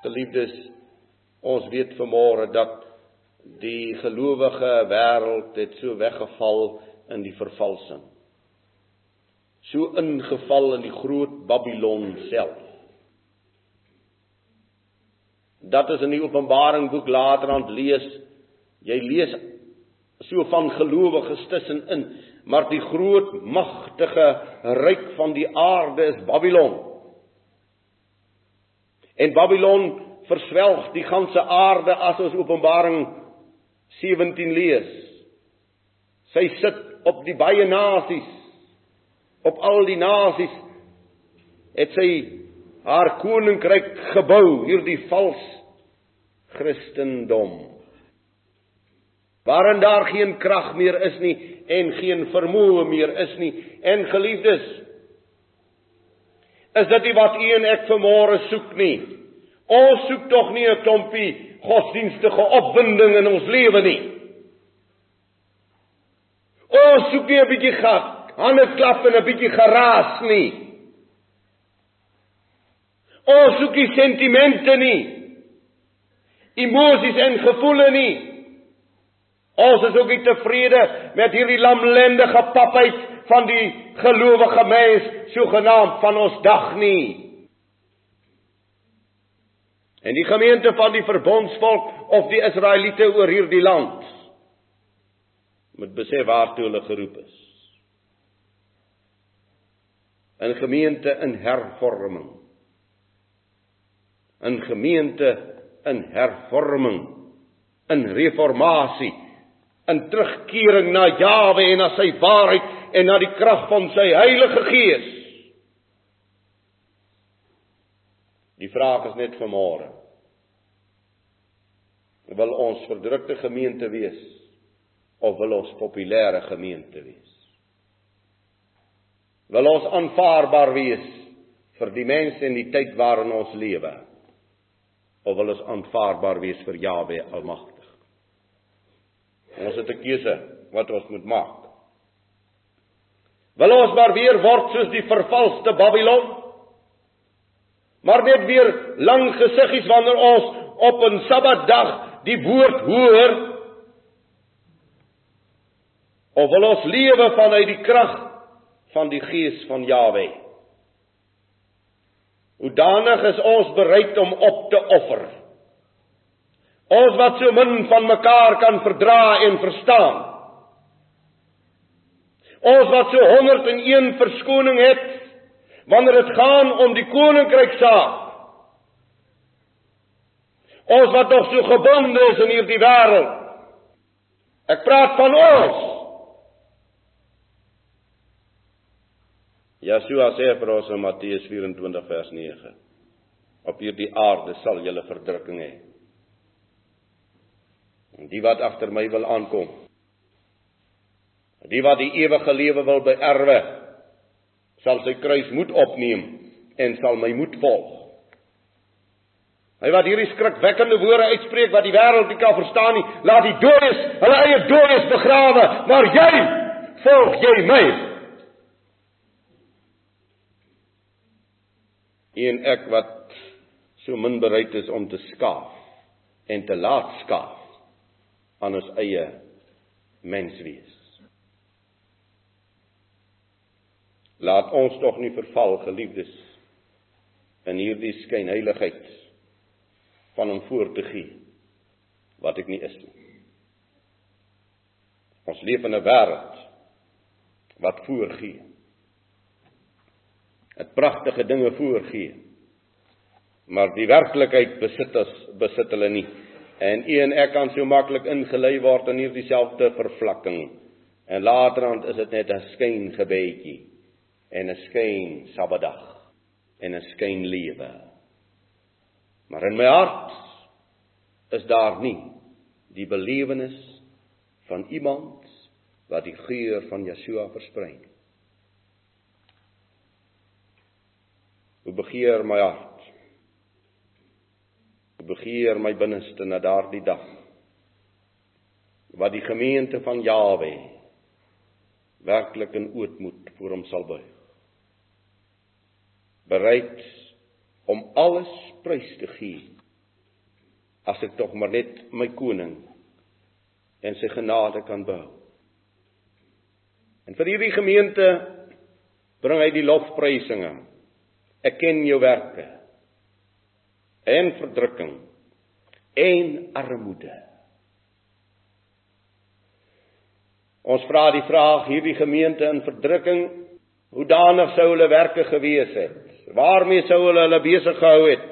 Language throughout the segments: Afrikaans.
Geliefdes, ons weet vanmôre dat die gelowige wêreld het so weggeval in die vervalsing. So ingeval in die groot Babylon self. Dat is in die Openbaring boek later aan lees. Jy lees so van gelowiges tussenin, maar die groot magtige ryk van die aarde is Babylon. En Babylon verswelg die ganse aarde as ons Openbaring 17 lees. Sy sit op die baie nasies. Op al die nasies het sy haar koninkryk gebou, hierdie vals Christendom. Waarin daar geen krag meer is nie en geen vermoë meer is nie en geliefdes is dit nie wat u en ek vanmôre soek nie. Ons soek tog nie 'n klompie godsdienstige opwinding in ons lewe nie. Ons soek nie 'n bietjie gat, hande klap en 'n bietjie geraas nie. Ons soek nie sentimente nie. Emosies en gevoelens nie. Ons is ook nie tevrede met hierdie lamlendige papheid van die gelowige mens sogenaamd van ons dag nie. En die gemeente van die verbondsvolk of die Israeliete oor hierdie land moet besef waartoe hulle geroep is. 'n Gemeente in hervorming. 'n Gemeente in hervorming, in reformatie in terugkering na Jawe en na sy waarheid en na die krag van sy Heilige Gees. Die vraag is net vanmôre. Wil ons verdrukte gemeente wees of wil ons populêre gemeente wees? Wil ons aanvaarbaar wees vir die mense en die tyd waarin ons lewe? Of wil ons aanvaarbaar wees vir Jawe Almagtig? Ons het 'n keuse wat ons moet maak. Wil ons maar weer word soos die vervalste Babylon? Maar net weer lang gesiggies wanneer ons op 'n Sabbatdag die woord hoor? Of wil ons lewe vanuit die krag van die gees van Jawe? Hoe danig is ons bereid om op te offer? Ons wat so min van mekaar kan verdra en verstaan. Ons wat so 101 verskoning het wanneer dit gaan om die koninkryk saak. Ons wat nog so gebonde is in hierdie wêreld. Ek praat van ons. Yeshua sê vir ons in Matteus 24 vers 9: Op hierdie aarde sal julle verdrukking hê. Die wat agter my wil aankom. Die wat die ewige lewe wil beerwe, sal sy kruis moet opneem en sal my moet volg. Hy wat hierdie skrikwekkende woorde uitspreek wat die wêreld nie kan verstaan nie, laat die dooies hulle eie dooies begrawe, maar jy volg jy my. En ek wat so min bereid is om te skaaf en te laat skaaf aan ons eie mens wees. Laat ons tog nie verval geliefdes in hierdie skynheiligheid van om voor te gee wat ek nie is nie. Ons leef in 'n wêreld wat voorgee. Dit pragtige dinge voorgee. Maar die werklikheid besit as besit hulle nie. En u en ek kan so maklik ingelei word in hierdie selfde vervlakking. En laterand is dit net 'n skyn gebedjie en 'n skyn Sabbatdag en 'n skyn lewe. Maar in my hart is daar nie die belewenis van iemand wat die geur van Yeshua versprei nie. Hoe begeer my hart begeer my binneste na daardie dag wat die gemeente van Jawe werklik in ootmoed voor hom sal buig bereid om alles prys te gee as ek tog maar net my koning en sy genade kan behou. En vir hierdie gemeente bring hy die lofprysinge. Ek ken jou werke en verdrukking en armoede. Ons vra die vraag hierdie gemeente in verdrukking, hoe danig sou hulle werke gewees het? Waarmee sou hulle hulle besig gehou het?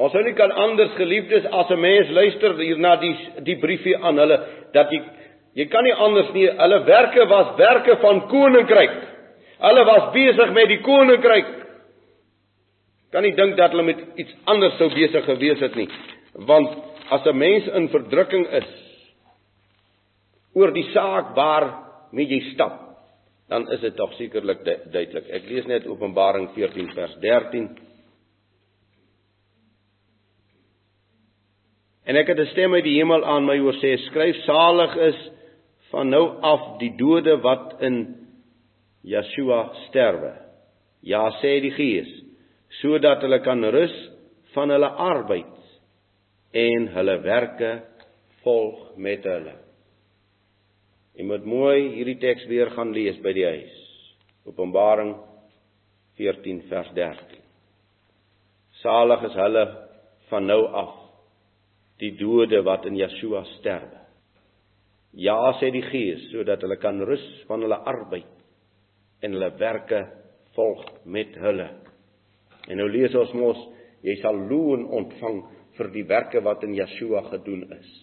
Ons sou nie kan anders geliefdes as 'n mens luister hier na die die briefie aan hulle dat jy jy kan nie anders nie. Hulle werke was werke van koninkryk. Hulle was besig met die koninkryk. Kan nie dink dat hulle met iets anders sou besig gewees het nie. Want as 'n mens in verdrukking is oor die saak waar mee jy stap, dan is dit tog sekerlik duidelik. Ek lees net Openbaring 14 vers 13. En ek het 'n stem uit die hemel aan my hoor sê: "Skryf salig is van nou af die dode wat in Yeshua sterwe." Ja, sê die Gees, sodat hulle kan rus van hulle arbeid en hulle werke volg met hulle. Jy moet mooi hierdie teks weer gaan lees by die huis. Openbaring 14 vers 13. Salig is hulle van nou af die dode wat in Yeshua sterwe. Ja sê die Gees sodat hulle kan rus van hulle arbeid en hulle werke volg met hulle. En nou lees ons mos jy sal loon ontvang vir die werke wat in Yeshua gedoen is.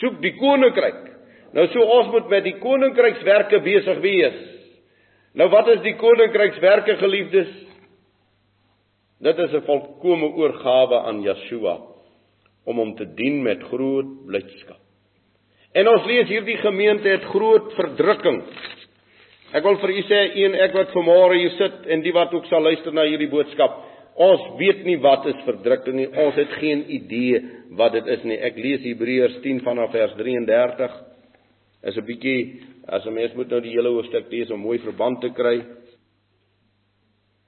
Soek die koninkryk. Nou so ons moet met die koninkrykswerke besig wees. Nou wat is die koninkrykswerke geliefdes? Dit is 'n volkomme oorgawe aan Yeshua om hom te dien met groot blydskap. En ons lees hierdie gemeente het groot verdrukking. Ek wil vir u sê een ek wat vanmôre hier sit en die wat ook sal luister na hierdie boodskap. Ons weet nie wat is verdrukking nie. Ons het geen idee wat dit is nie. Ek lees Hebreërs 10 vanaf vers 33. Is 'n bietjie as 'n mens moet nou die hele hoofstuk lees om mooi verband te kry.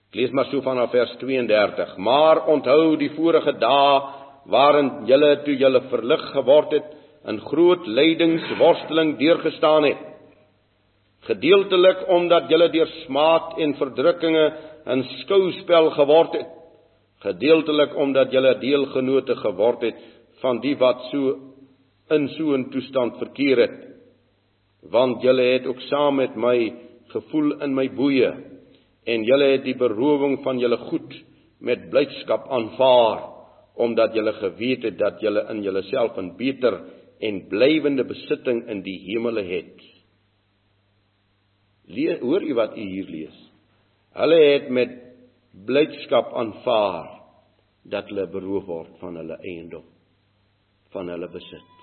Ek lees maar so vanaf vers 32. Maar onthou die vorige dae waarin julle toe julle verlig geword het in groot lydingsworsteling deurgestaan het gedeeltelik omdat julle deur smaad en verdrukkinge in skouspel geword het gedeeltelik omdat julle deelgenote geword het van die wat so in so 'n toestand verkeer het want julle het ook saam met my gevoel in my boeye en julle het die berowing van julle goed met blydskap aanvaar omdat julle geweet het dat julle in julleself 'n beter en blywende besitting in die hemele het. Lees, hoor u wat u hier lees? Hulle het met blydskap aanvaar dat hulle beroof word van hulle eiendom, van hulle besit.